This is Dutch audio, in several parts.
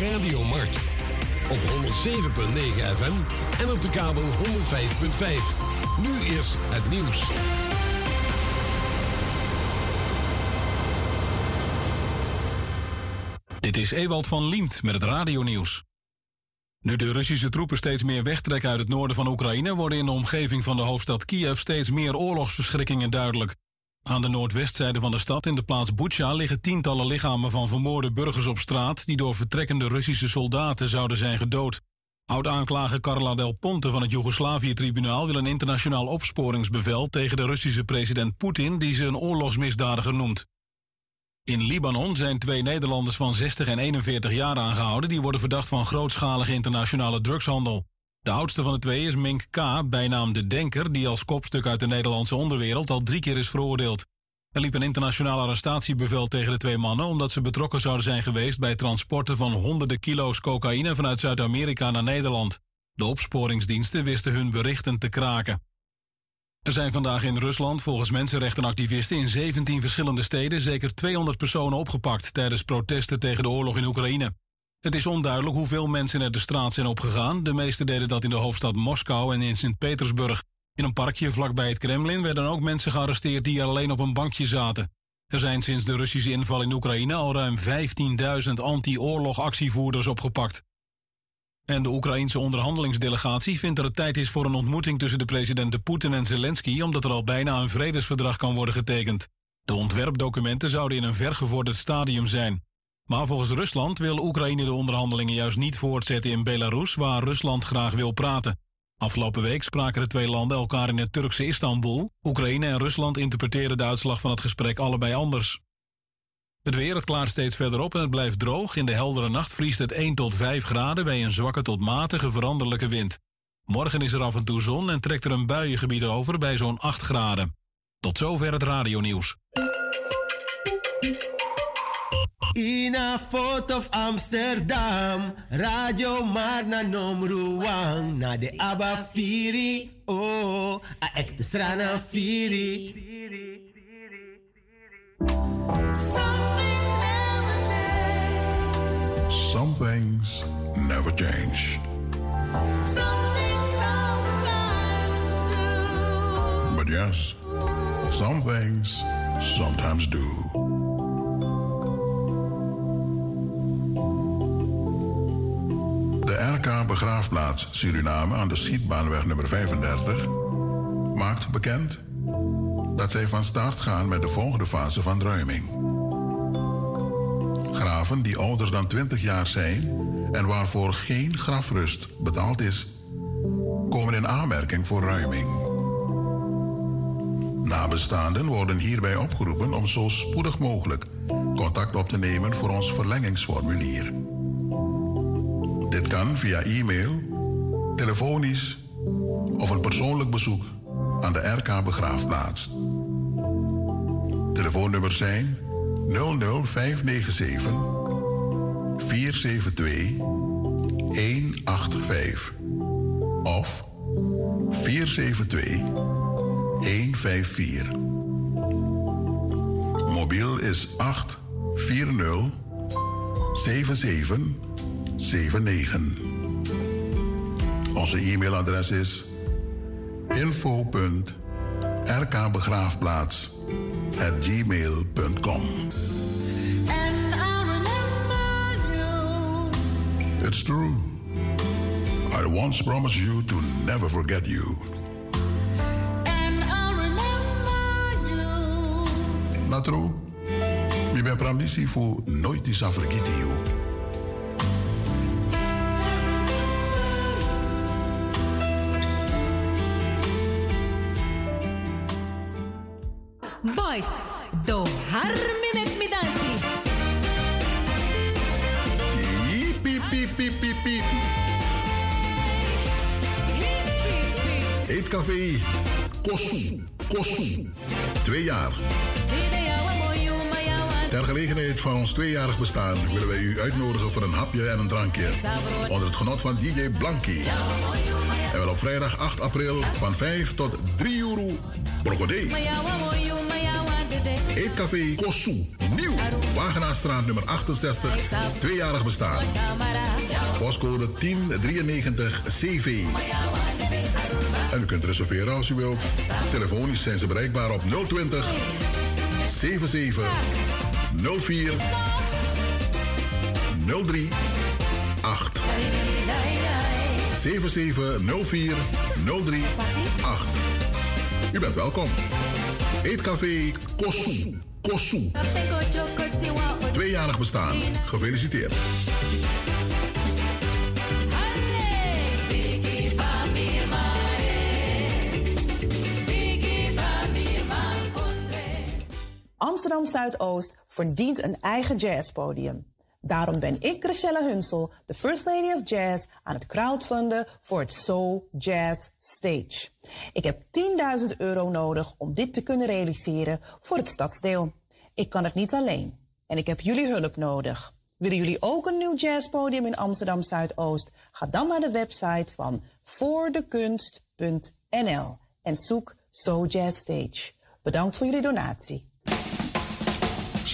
De Radiomarkt. Op 107.9 FM en op de kabel 105.5. Nu is het nieuws. Dit is Ewald van Liemt met het radionieuws. Nu de Russische troepen steeds meer wegtrekken uit het noorden van Oekraïne, worden in de omgeving van de hoofdstad Kiev steeds meer oorlogsverschrikkingen duidelijk. Aan de noordwestzijde van de stad, in de plaats Bucha, liggen tientallen lichamen van vermoorde burgers op straat die door vertrekkende Russische soldaten zouden zijn gedood. Oud-aanklager Carla Del Ponte van het Joegoslavië-tribunaal wil een internationaal opsporingsbevel tegen de Russische president Poetin, die ze een oorlogsmisdadiger noemt. In Libanon zijn twee Nederlanders van 60 en 41 jaar aangehouden. Die worden verdacht van grootschalige internationale drugshandel. De oudste van de twee is Mink K., bijnaam De Denker, die als kopstuk uit de Nederlandse onderwereld al drie keer is veroordeeld. Er liep een internationaal arrestatiebevel tegen de twee mannen omdat ze betrokken zouden zijn geweest bij transporten van honderden kilo's cocaïne vanuit Zuid-Amerika naar Nederland. De opsporingsdiensten wisten hun berichten te kraken. Er zijn vandaag in Rusland volgens mensenrechtenactivisten in 17 verschillende steden zeker 200 personen opgepakt tijdens protesten tegen de oorlog in Oekraïne. Het is onduidelijk hoeveel mensen er de straat zijn opgegaan. De meeste deden dat in de hoofdstad Moskou en in Sint-Petersburg. In een parkje vlakbij het Kremlin werden ook mensen gearresteerd die alleen op een bankje zaten. Er zijn sinds de Russische inval in Oekraïne al ruim 15.000 anti-oorlog actievoerders opgepakt. En de Oekraïense onderhandelingsdelegatie vindt dat het tijd is voor een ontmoeting tussen de presidenten Poetin en Zelensky, omdat er al bijna een vredesverdrag kan worden getekend. De ontwerpdocumenten zouden in een vergevorderd stadium zijn. Maar volgens Rusland wil Oekraïne de onderhandelingen juist niet voortzetten in Belarus, waar Rusland graag wil praten. Afgelopen week spraken de twee landen elkaar in het Turkse Istanbul. Oekraïne en Rusland interpreteren de uitslag van het gesprek allebei anders. Het weer, het klaart steeds verder op en het blijft droog. In de heldere nacht vriest het 1 tot 5 graden bij een zwakke tot matige veranderlijke wind. Morgen is er af en toe zon en trekt er een buiengebied over bij zo'n 8 graden. Tot zover het radionieuws. In a foto of Amsterdam, Radio Marna Nomruang, na de Abba Firi, oh, a ekte strana Firi. Some things never change. But yes, some things sometimes do. De RK Begraafplaats Suriname aan de Schietbaanweg nummer 35 maakt bekend dat zij van start gaan met de volgende fase van ruiming. Graven die ouder dan 20 jaar zijn en waarvoor geen grafrust betaald is, komen in aanmerking voor ruiming. Nabestaanden worden hierbij opgeroepen om zo spoedig mogelijk contact op te nemen voor ons verlengingsformulier. Via e-mail, telefonisch of een persoonlijk bezoek aan de RK Begraafplaats. Telefoonnummers zijn 00597 472 185 of 472 154. Mobiel is 840 7779. Onze e-mailadres is info.rkbegraafplaats at gmail.com. It's true. I once promised you to never forget you. Natro, mi ben pramisi fu nooit is vergeten you. Piep. Eetcafé Kosu, Kosu. Twee jaar. Ter gelegenheid van ons tweejarig bestaan willen wij u uitnodigen voor een hapje en een drankje. Onder het genot van DJ Blanky. En wel op vrijdag 8 april van 5 tot 3 euro. Brocodé. Eetcafé Kosu. Nieuw. Wagenaarstraat nummer 68, tweejarig bestaan. Postcode 1093 CV. En u kunt reserveren als u wilt. Telefonisch zijn ze bereikbaar op 020 77 04 03 8. 7704 03 8. U bent welkom. Eetcafé Kosu. Kosu. Tweejarig bestaan. Gefeliciteerd. Amsterdam Zuidoost verdient een eigen jazzpodium. Daarom ben ik, Chriselle Hunsel, de First Lady of Jazz, aan het crowdfunden voor het Soul Jazz Stage. Ik heb 10.000 euro nodig om dit te kunnen realiseren voor het stadsdeel. Ik kan het niet alleen en ik heb jullie hulp nodig. Willen jullie ook een nieuw jazzpodium in Amsterdam Zuidoost? Ga dan naar de website van voordekunst.nl en zoek Soul Jazz Stage. Bedankt voor jullie donatie.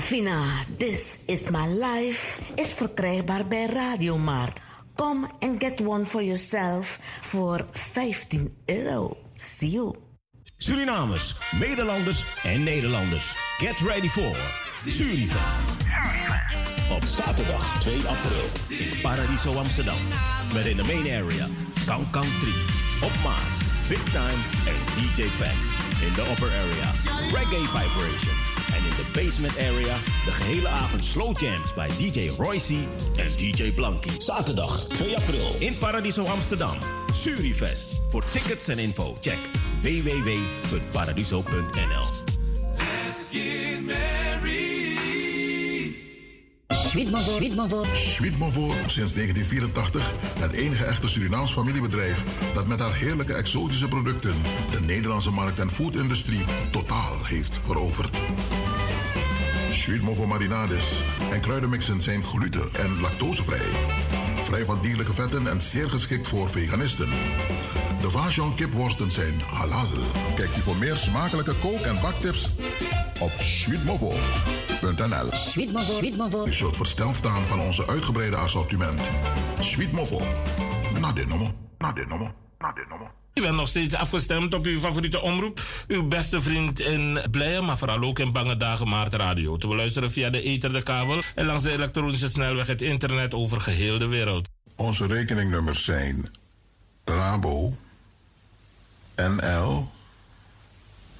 Sarafina, This is My Life is verkrijgbaar bij Radiomarkt. Kom en get one for yourself voor 15 euro. See you. Surinamers, Nederlanders en Nederlanders. Get ready for Surifest. Op zaterdag 2 april in Paradiso Amsterdam. Met in de main area Kang Kang 3. Op maat, Big Time en DJ Pack. In de upper area Reggae Vibrations. En in de basement area de gehele avond slow jams bij DJ Royce en DJ Blanky. Zaterdag 2 april in Paradiso Amsterdam. Surifest. Voor tickets en info check www.paradiso.nl. Schmidmovo sinds 1984 het enige echte Surinaams familiebedrijf dat met haar heerlijke exotische producten de Nederlandse markt en foodindustrie totaal heeft veroverd. Schmidmovo marinades en kruidenmixen zijn gluten- en lactosevrij. Vrij van dierlijke vetten en zeer geschikt voor veganisten. De Vajon kipworsten zijn halal. Kijk je voor meer smakelijke kook- en baktips op sweetmovo.nl. U zult versteld staan van onze uitgebreide assortiment. Sweet Movo. Na dit nummer. Na nummer. Na nummer. U bent nog steeds afgestemd op uw favoriete omroep. Uw beste vriend in Blije, maar vooral ook in Bange Dagen Maart Radio. Te beluisteren via de ether, de kabel en langs de elektronische snelweg het internet over geheel de wereld. Onze rekeningnummers zijn Rabo NL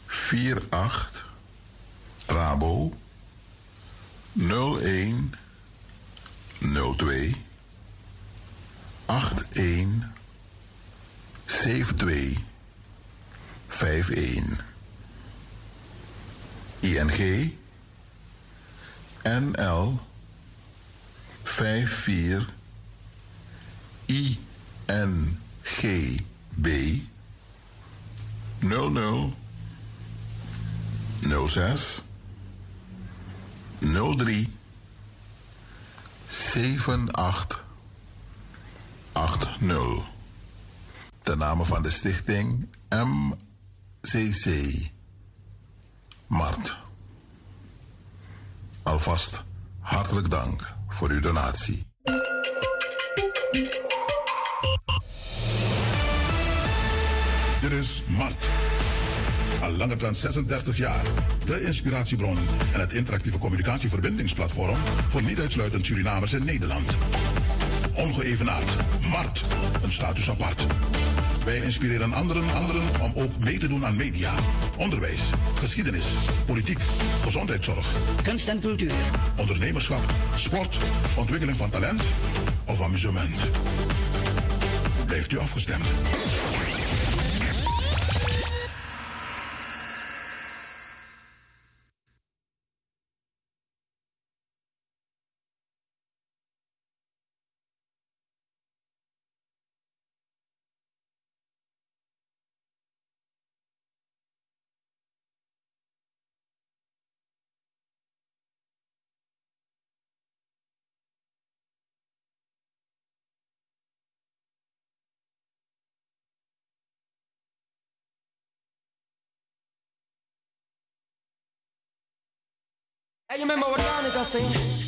48 Rabo 01 02 81 72 51 ING NL 54 INGB 00 06 03 78 80 ten name van de stichting MCC Mart. Alvast hartelijk dank voor uw donatie. Dit is Mart. Al langer dan 36 jaar. De inspiratiebron en het interactieve communicatieverbindingsplatform voor niet-uitsluitend Surinamers in Nederland ongeëvenaard. Mart, een status apart. Wij inspireren anderen, anderen om ook mee te doen aan media, onderwijs, geschiedenis, politiek, gezondheidszorg, kunst en cultuur, ondernemerschap, sport, ontwikkeling van talent of amusement. Blijft u afgestemd? Ella you moverá en el casino.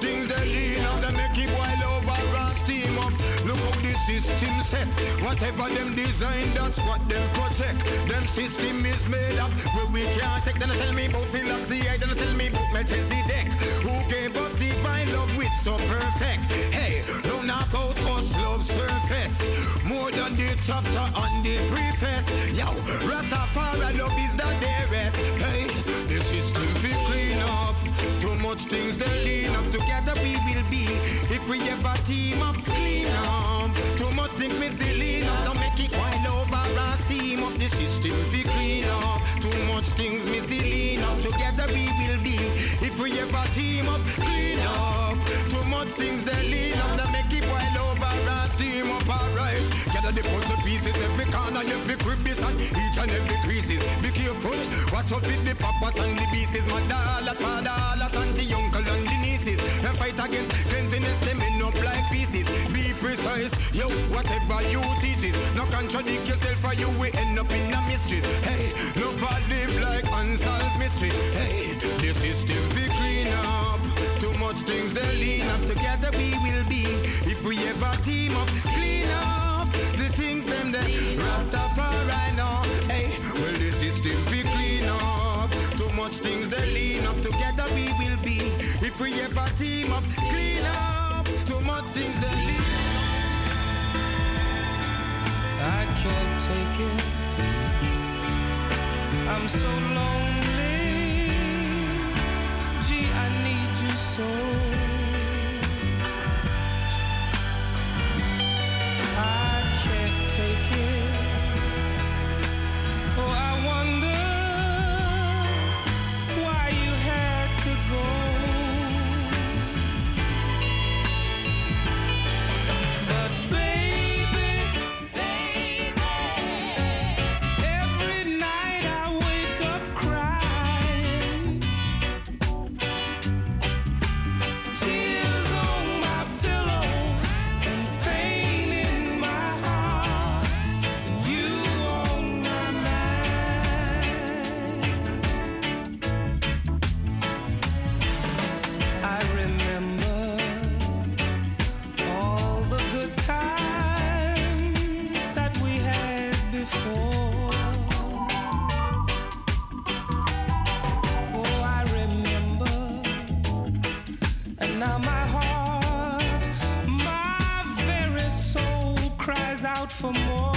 Things they lean up, they make it boil over and steam up. Look how the system set. Whatever them design, that's what them project. Them system is made up where we can't take. Then tell me about Selassie, then tell me about Melchizedek. Who gave us divine love with so perfect? Hey, learn about us love surface. More than the chapter and the preface. Yo, Rastafari love much things they lean up. Together we will be. If we ever team up, clean up. Too much things me lean up. Don't make it wild over and steam up. The system we clean up. Too much things me lean up. Together we will be. If we ever team up, clean up. Too much things they lean up. Don't make it wild and steam up. Alright. Gather the puzzle pieces. Every corner, every crevice and each and every creases. Be careful. Watch out with the papas and the pieces. My dollar, father, lot, auntie, uncle and the nieces. And fight against cleanliness. Them end up like feces. Be precise. Yo, whatever you teach is. No contradict yourself or you will end up in a mystery. Hey, no live like unsolved mystery. Hey, the system we clean up. Too much things they lean up. Together we will be. If we ever team up, clean up the things them that Rastafari now. Hey, well the system we clean up. Too much things they lean up. Together we will be. If we ever team up, clean up. Too much things they lean I can't take it. I'm so lonely. soul out for more.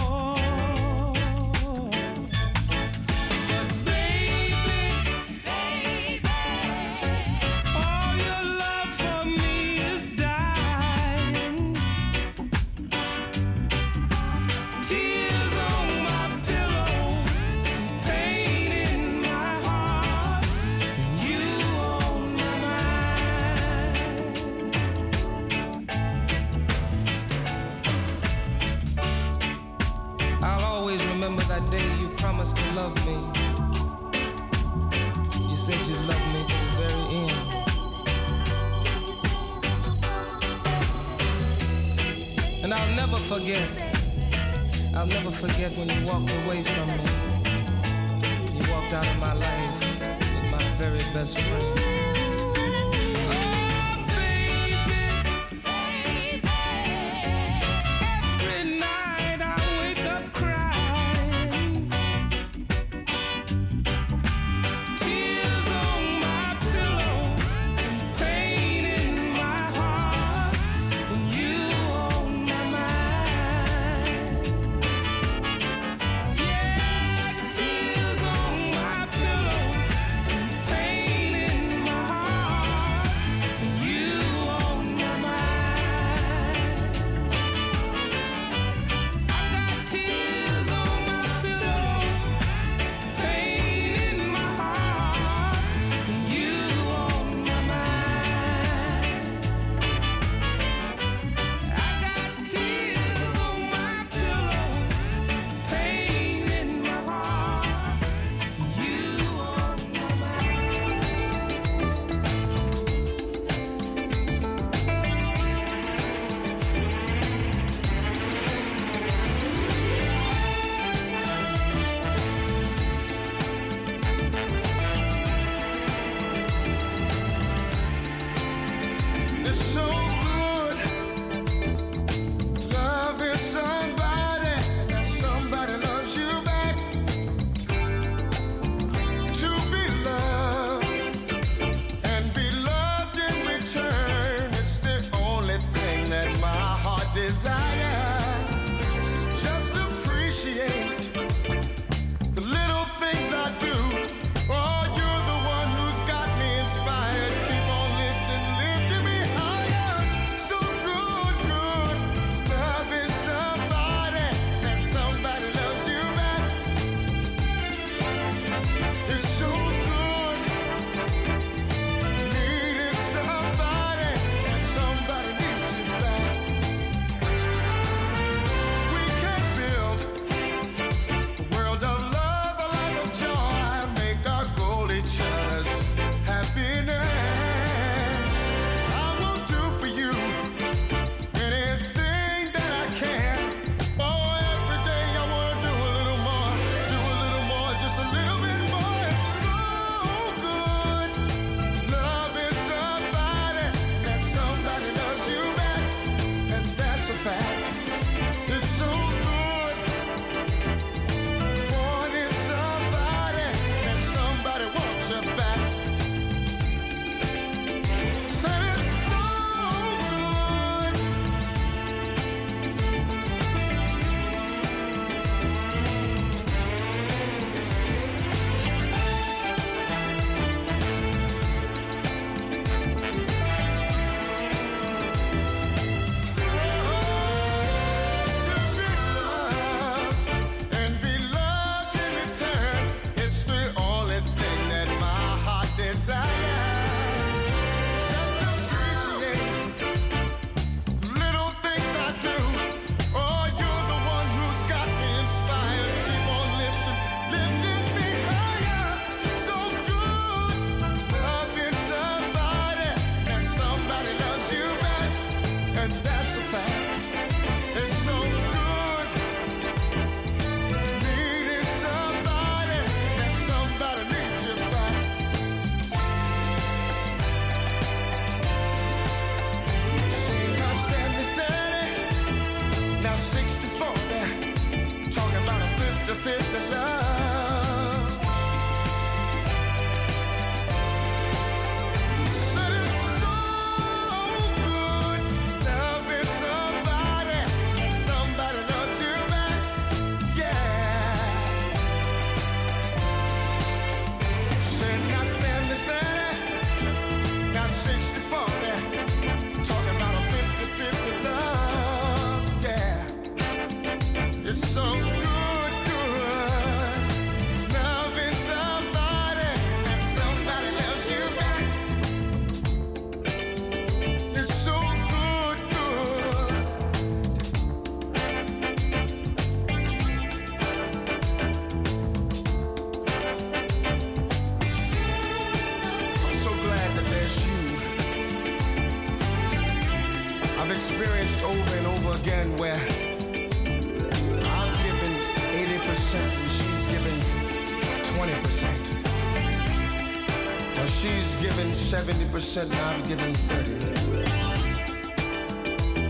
30.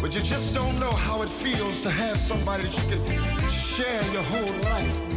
But you just don't know how it feels to have somebody that you can share your whole life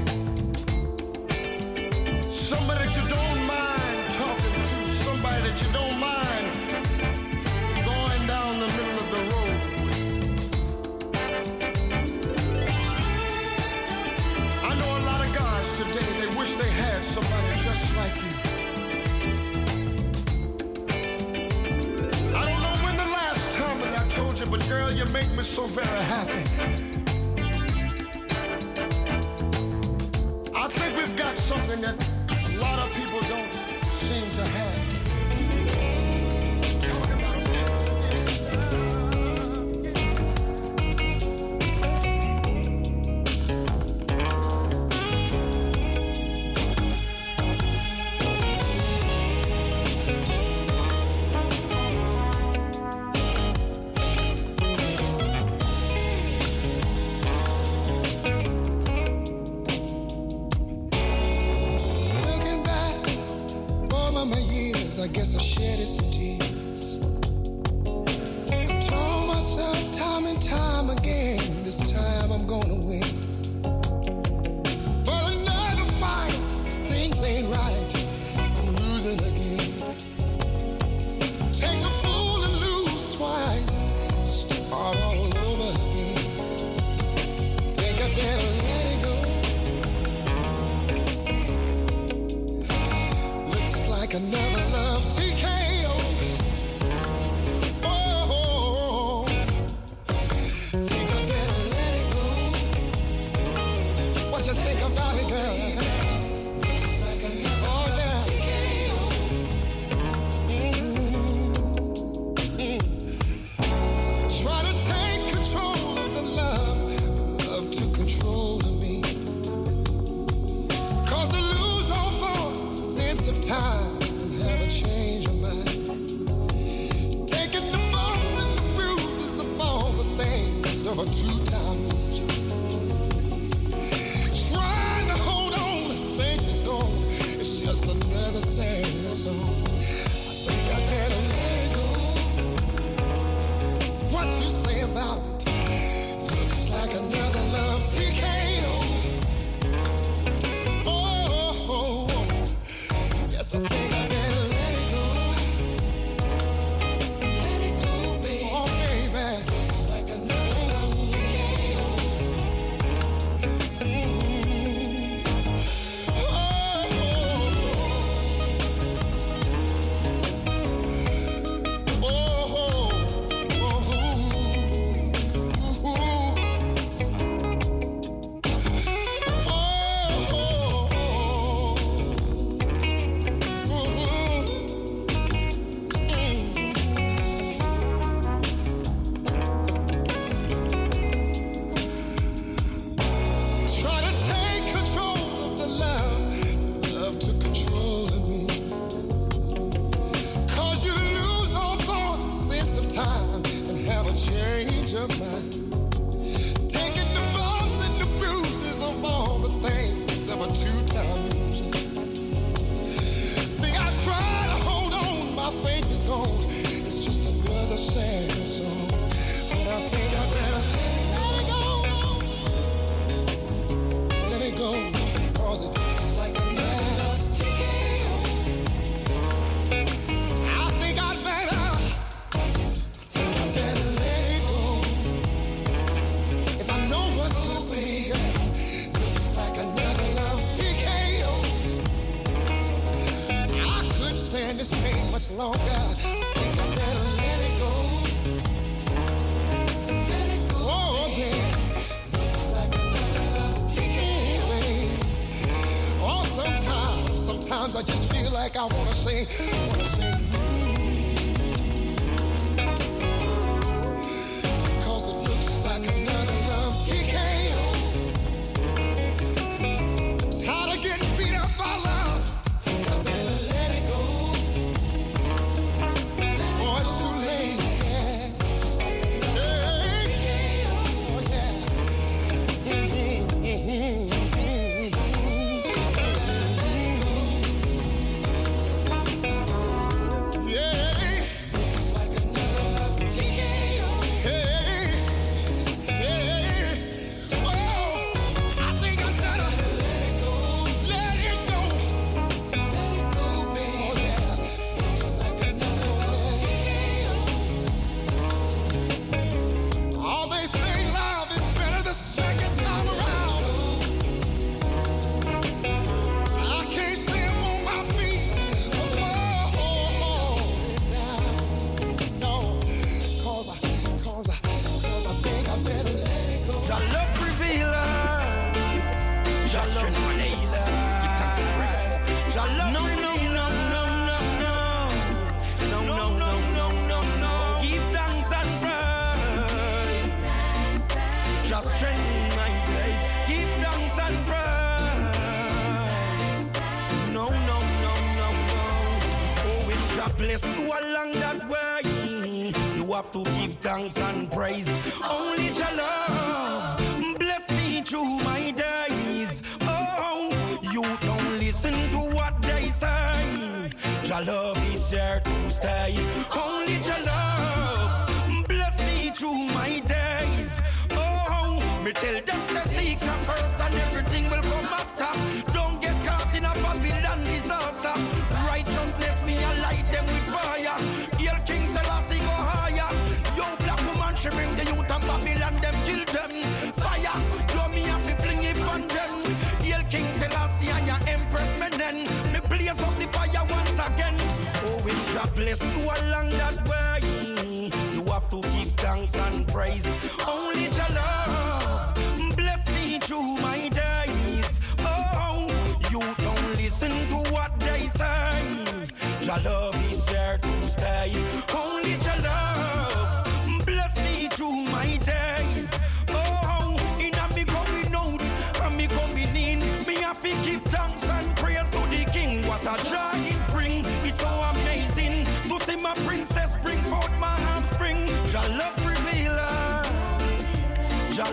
God bless you along that way. You have to give thanks and praise.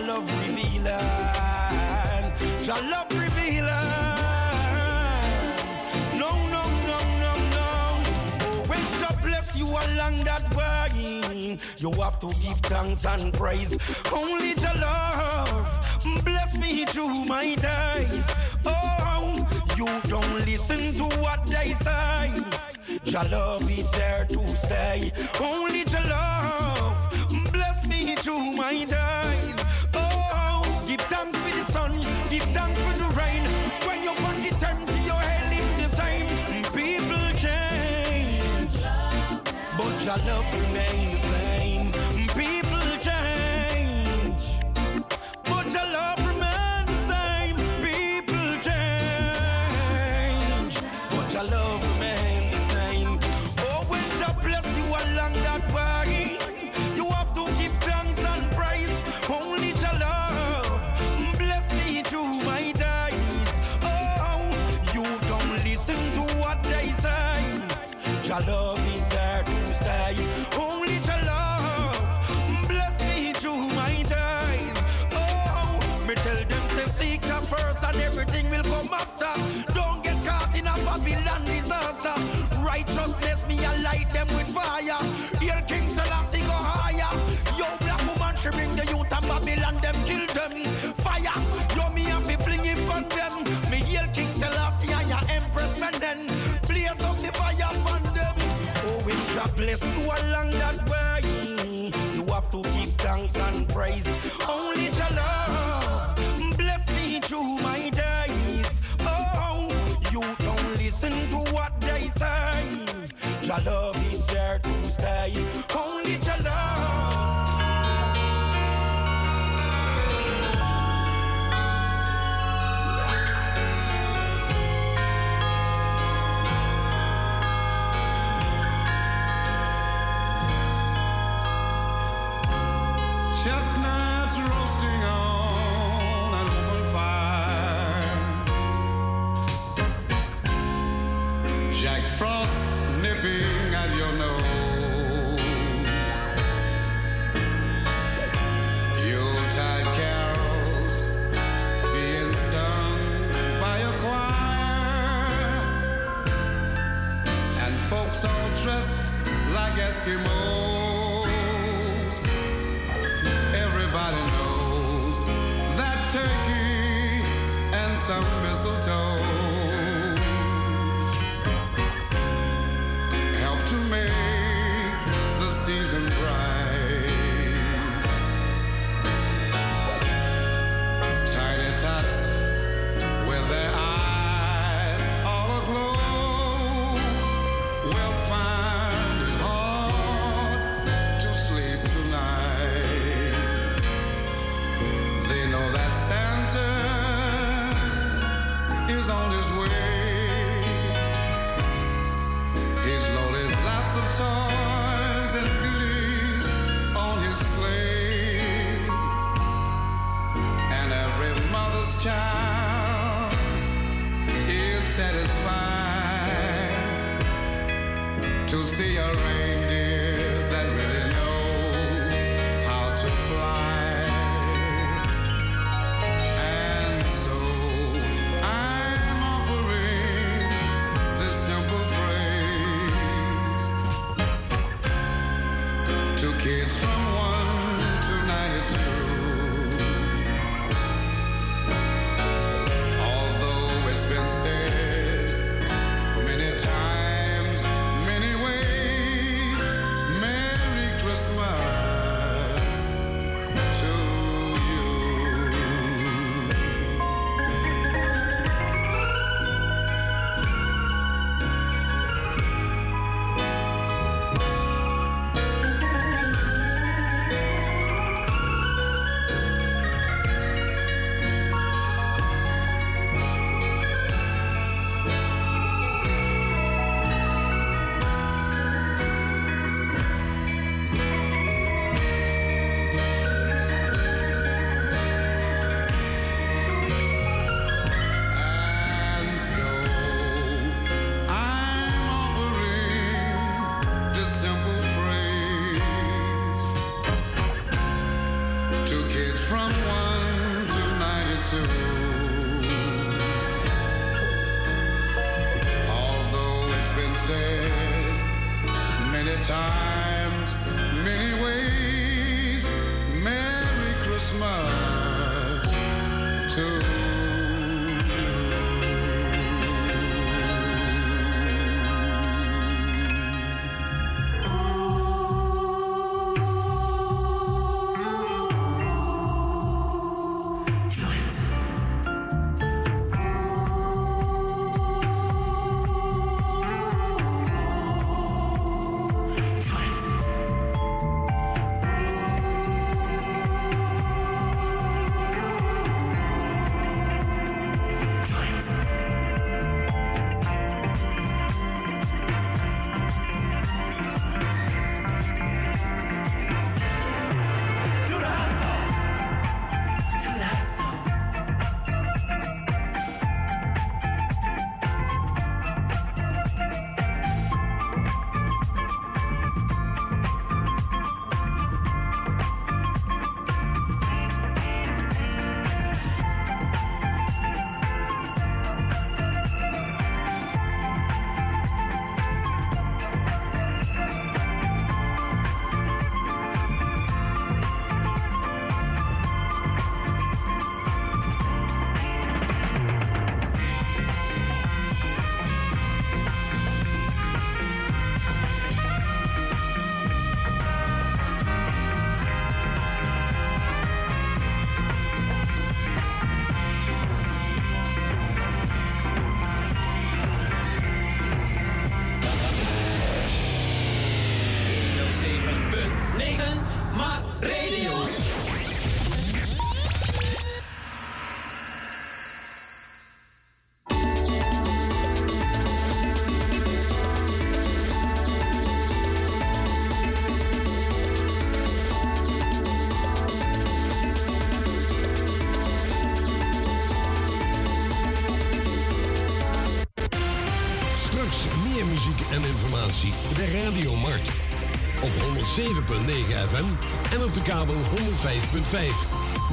love revealing, Your love revealing. No, no, no, no, no. When God bless you along that way, you have to give thanks and praise. Only your love bless me through my days. Oh, you don't listen to what they say. Your love is there to stay. Only your love bless me through my days. Give thanks for the rain. When you're on the to your head, is the same. People change, but your love remains. them with fire. Real King Selassie go higher. Yo, black woman, she bring the youth and Babylon, them kill them. Fire, yo, me happy fling it from them. Me Real King Selassie and your Empress Menden. Blaze up the fire from them. Oh, it's a bless to along that way. You have to give thanks and praise. Only to love. Bless me through my days. Oh, you don't listen to what they say. Your love you. Some mistletoe FM en op de kabel 105.5.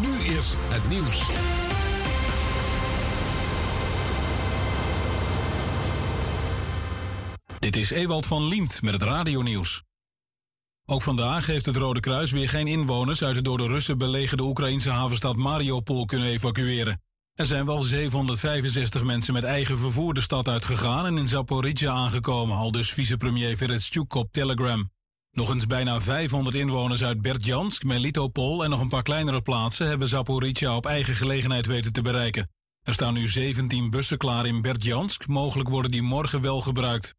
Nu is het nieuws. Dit is Ewald van Liemt met het radionieuws. Ook vandaag heeft het Rode Kruis weer geen inwoners uit de door de Russen belegerde Oekraïnse havenstad Mariupol kunnen evacueren. Er zijn wel 765 mensen met eigen vervoer de stad uitgegaan en in Zaporizhia aangekomen, al dus vicepremier Veretschuk op Telegram. Nog eens bijna 500 inwoners uit Berdjansk, Melitopol en nog een paar kleinere plaatsen hebben Zaporizhia op eigen gelegenheid weten te bereiken. Er staan nu 17 bussen klaar in Berdjansk, mogelijk worden die morgen wel gebruikt.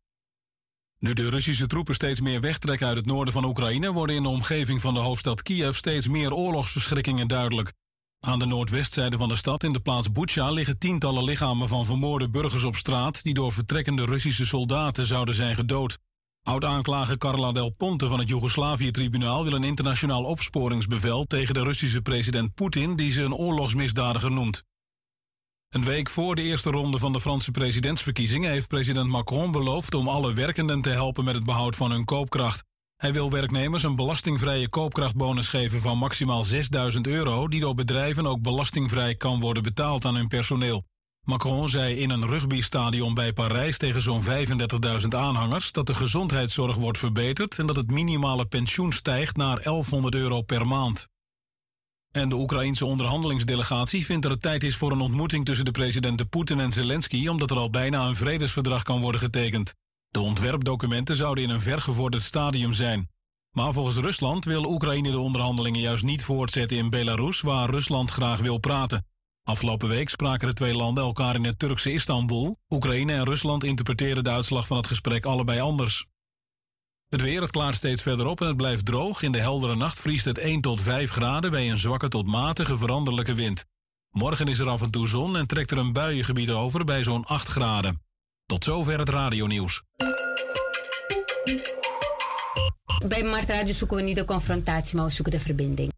Nu de Russische troepen steeds meer wegtrekken uit het noorden van Oekraïne, worden in de omgeving van de hoofdstad Kiev steeds meer oorlogsverschrikkingen duidelijk. Aan de noordwestzijde van de stad, in de plaats Bucha, liggen tientallen lichamen van vermoorde burgers op straat die door vertrekkende Russische soldaten zouden zijn gedood. Oud-aanklager Carla Del Ponte van het Joegoslavië-tribunaal wil een internationaal opsporingsbevel tegen de Russische president Poetin, die ze een oorlogsmisdadiger noemt. Een week voor de eerste ronde van de Franse presidentsverkiezingen heeft president Macron beloofd om alle werkenden te helpen met het behoud van hun koopkracht. Hij wil werknemers een belastingvrije koopkrachtbonus geven van maximaal 6000 euro, die door bedrijven ook belastingvrij kan worden betaald aan hun personeel. Macron zei in een rugbystadion bij Parijs tegen zo'n 35.000 aanhangers dat de gezondheidszorg wordt verbeterd en dat het minimale pensioen stijgt naar 1100 euro per maand. En de Oekraïense onderhandelingsdelegatie vindt dat het tijd is voor een ontmoeting tussen de presidenten Poetin en Zelensky, omdat er al bijna een vredesverdrag kan worden getekend. De ontwerpdocumenten zouden in een vergevorderd stadium zijn. Maar volgens Rusland wil Oekraïne de onderhandelingen juist niet voortzetten in Belarus, waar Rusland graag wil praten. Afgelopen week spraken de twee landen elkaar in het Turkse Istanbul. Oekraïne en Rusland interpreteerden de uitslag van het gesprek allebei anders. Het weer, het klaart steeds verder op en het blijft droog. In de heldere nacht vriest het 1 tot 5 graden bij een zwakke tot matige veranderlijke wind. Morgen is er af en toe zon en trekt er een buiengebied over bij zo'n 8 graden. Tot zover het radionieuws. Bij Mart Radio zoeken we niet de confrontatie, maar we zoeken de verbinding.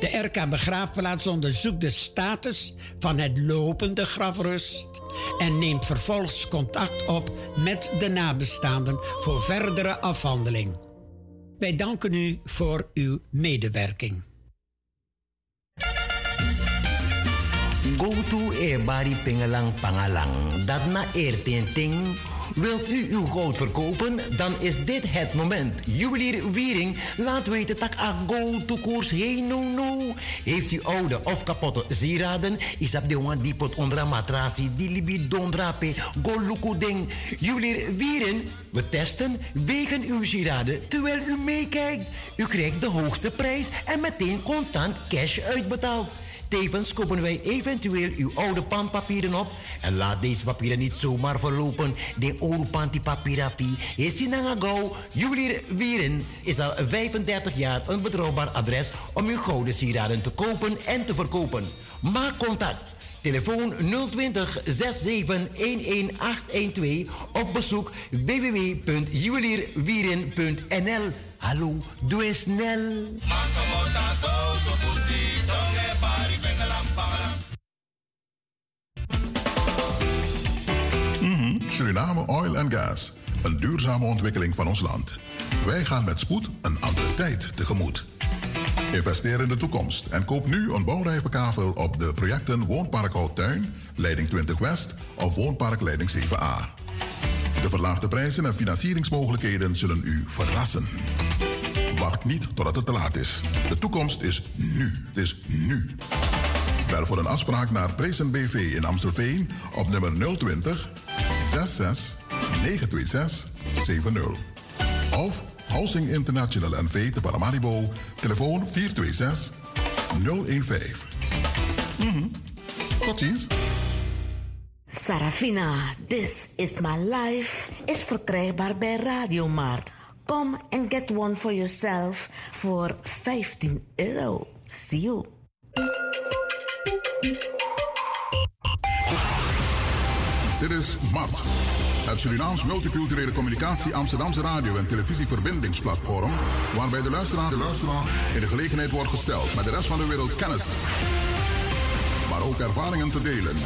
De RK Begraafplaats onderzoekt de status van het lopende grafrust en neemt vervolgens contact op met de nabestaanden voor verdere afhandeling. Wij danken u voor uw medewerking. Go to Ebari Pingelang Pangalang. Dat na. Wilt u uw goud verkopen? Dan is dit het moment. Juwelier Wiering laat weten dat a go to koers no no. Heeft u oude of kapotte sieraden? Is op de one die pot onder matrasie. Die libi dondrape. Go ding. Juwelier Wiering. We testen, wegen uw sieraden terwijl u meekijkt. U krijgt de hoogste prijs en meteen contant cash uitbetaald. Tevens kopen wij eventueel uw oude pandpapieren op. En laat deze papieren niet zomaar verlopen. De oude is in Nangagau. Juwelier Wieren is al 35 jaar een betrouwbaar adres om uw gouden sieraden te kopen en te verkopen. Maak contact. Telefoon 020 67 11812 of bezoek www.juwelierwieren.nl. Hallo, doe eens snel. Suriname Oil and Gas. Een duurzame ontwikkeling van ons land. Wij gaan met spoed een andere tijd tegemoet. Investeer in de toekomst en koop nu een bouwrijfbekavel op de projecten Woonpark Houttuin, Leiding 20 West of Woonpark Leiding 7A. De verlaagde prijzen en financieringsmogelijkheden zullen u verrassen. Wacht niet totdat het te laat is. De toekomst is nu. Het is nu. Bel voor een afspraak naar Prezen BV in Amstelveen op nummer 020 66 926 70. Of Housing International NV te Paramaribo, telefoon 426 015. Mhm. Tot ziens. Sarafina, This is My Life is verkrijgbaar bij Radiomarkt. Kom en get one for yourself voor 15 euro. See you. Dit is MART, het Surinaams Multiculturele Communicatie Amsterdamse Radio- en Televisieverbindingsplatform, waarbij de luisteraar, de luisteraar in de gelegenheid wordt gesteld met de rest van de wereld kennis, maar ook ervaringen te delen.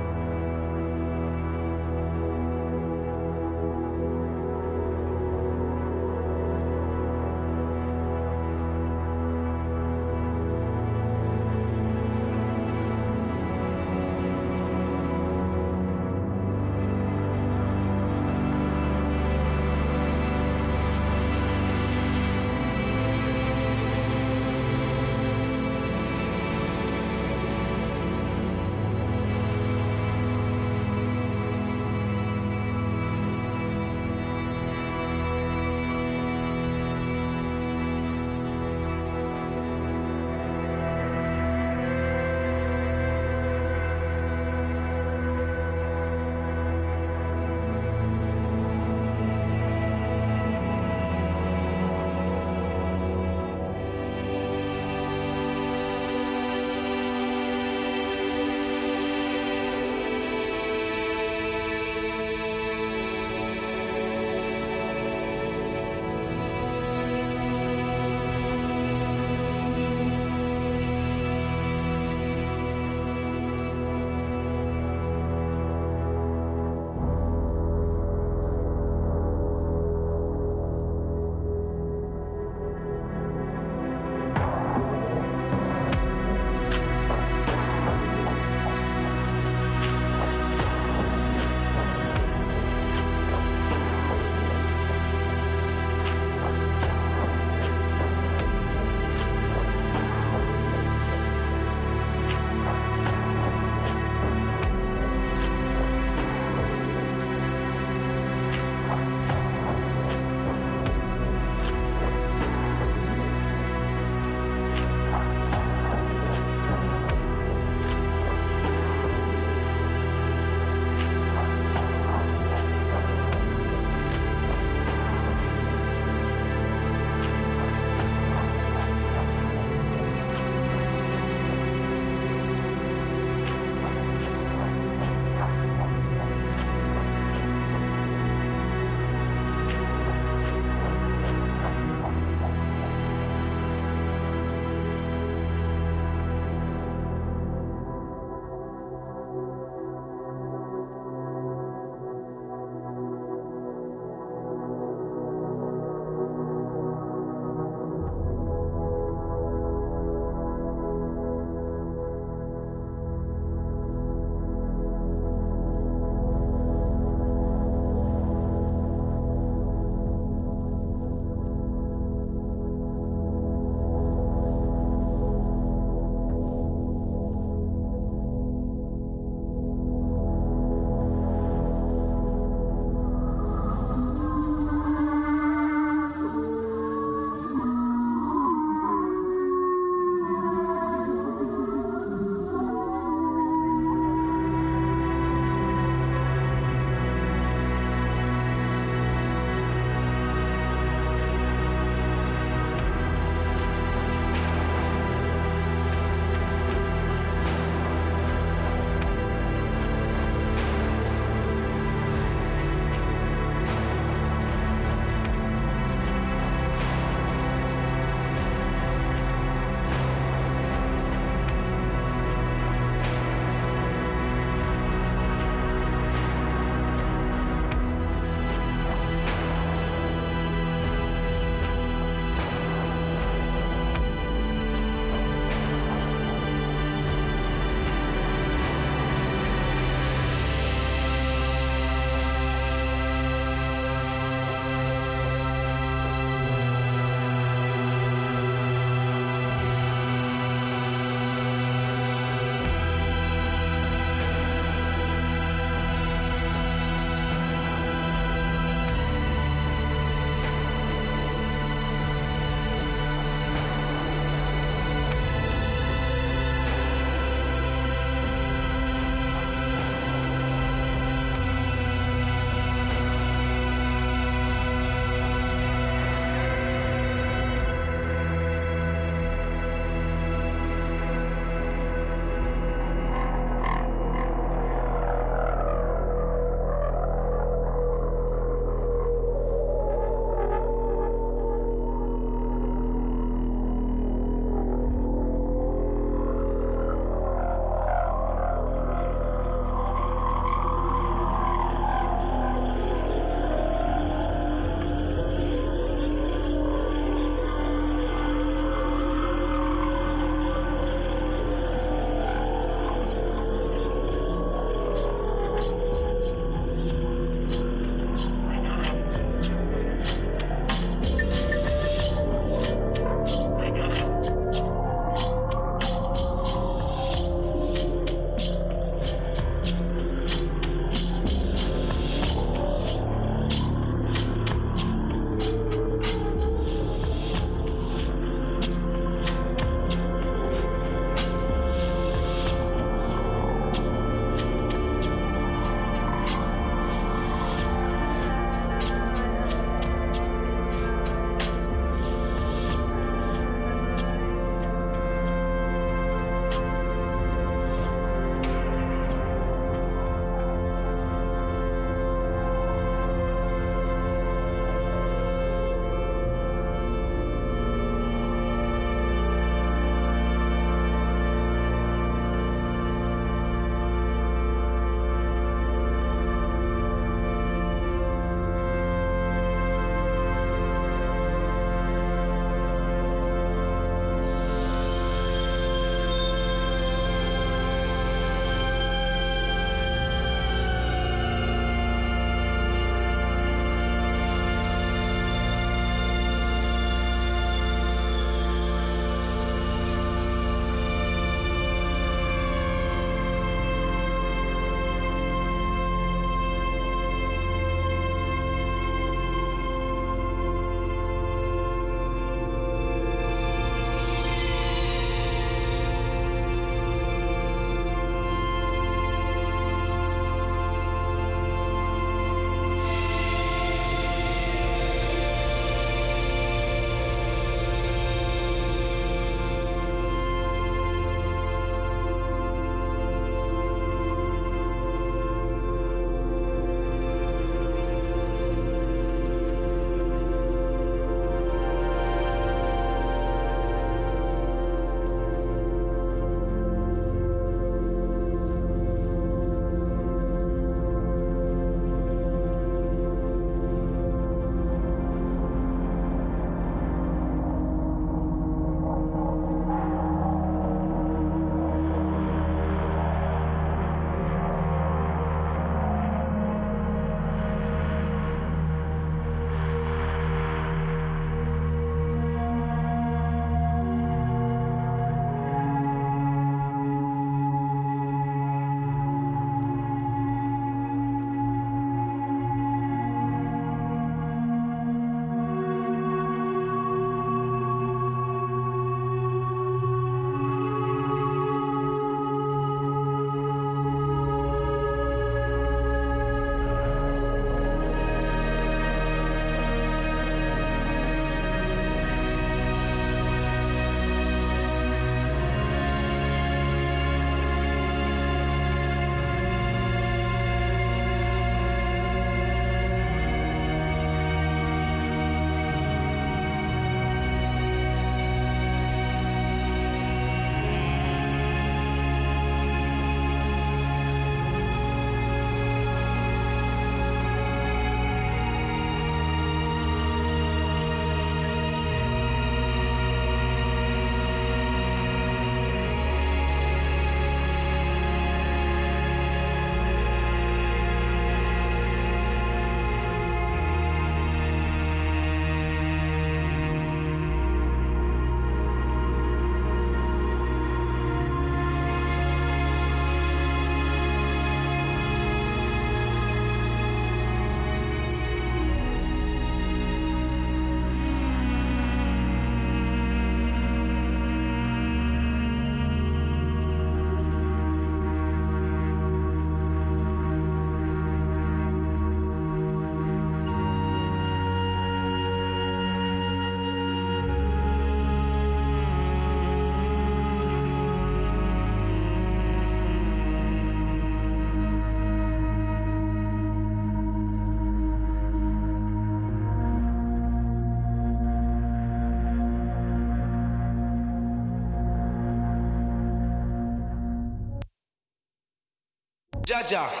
Elijah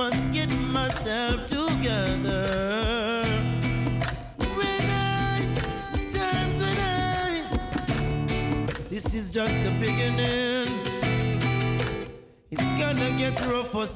Must get myself together. When I, times when I, this is just the beginning. It's gonna get rough for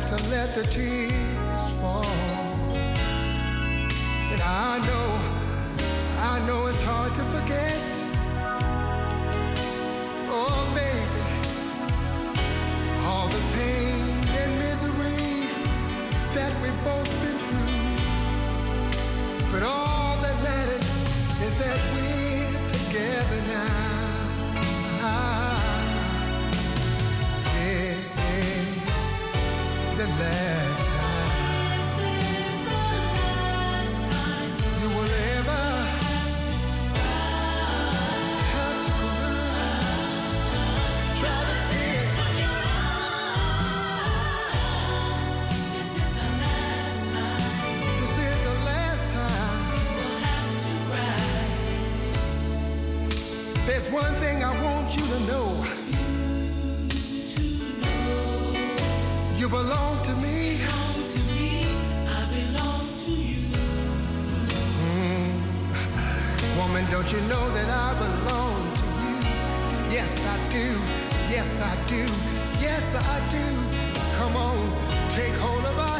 have to let the tears know that I belong to you. Yes, I do. Yes, I do. Yes, I do. Come on, take hold of my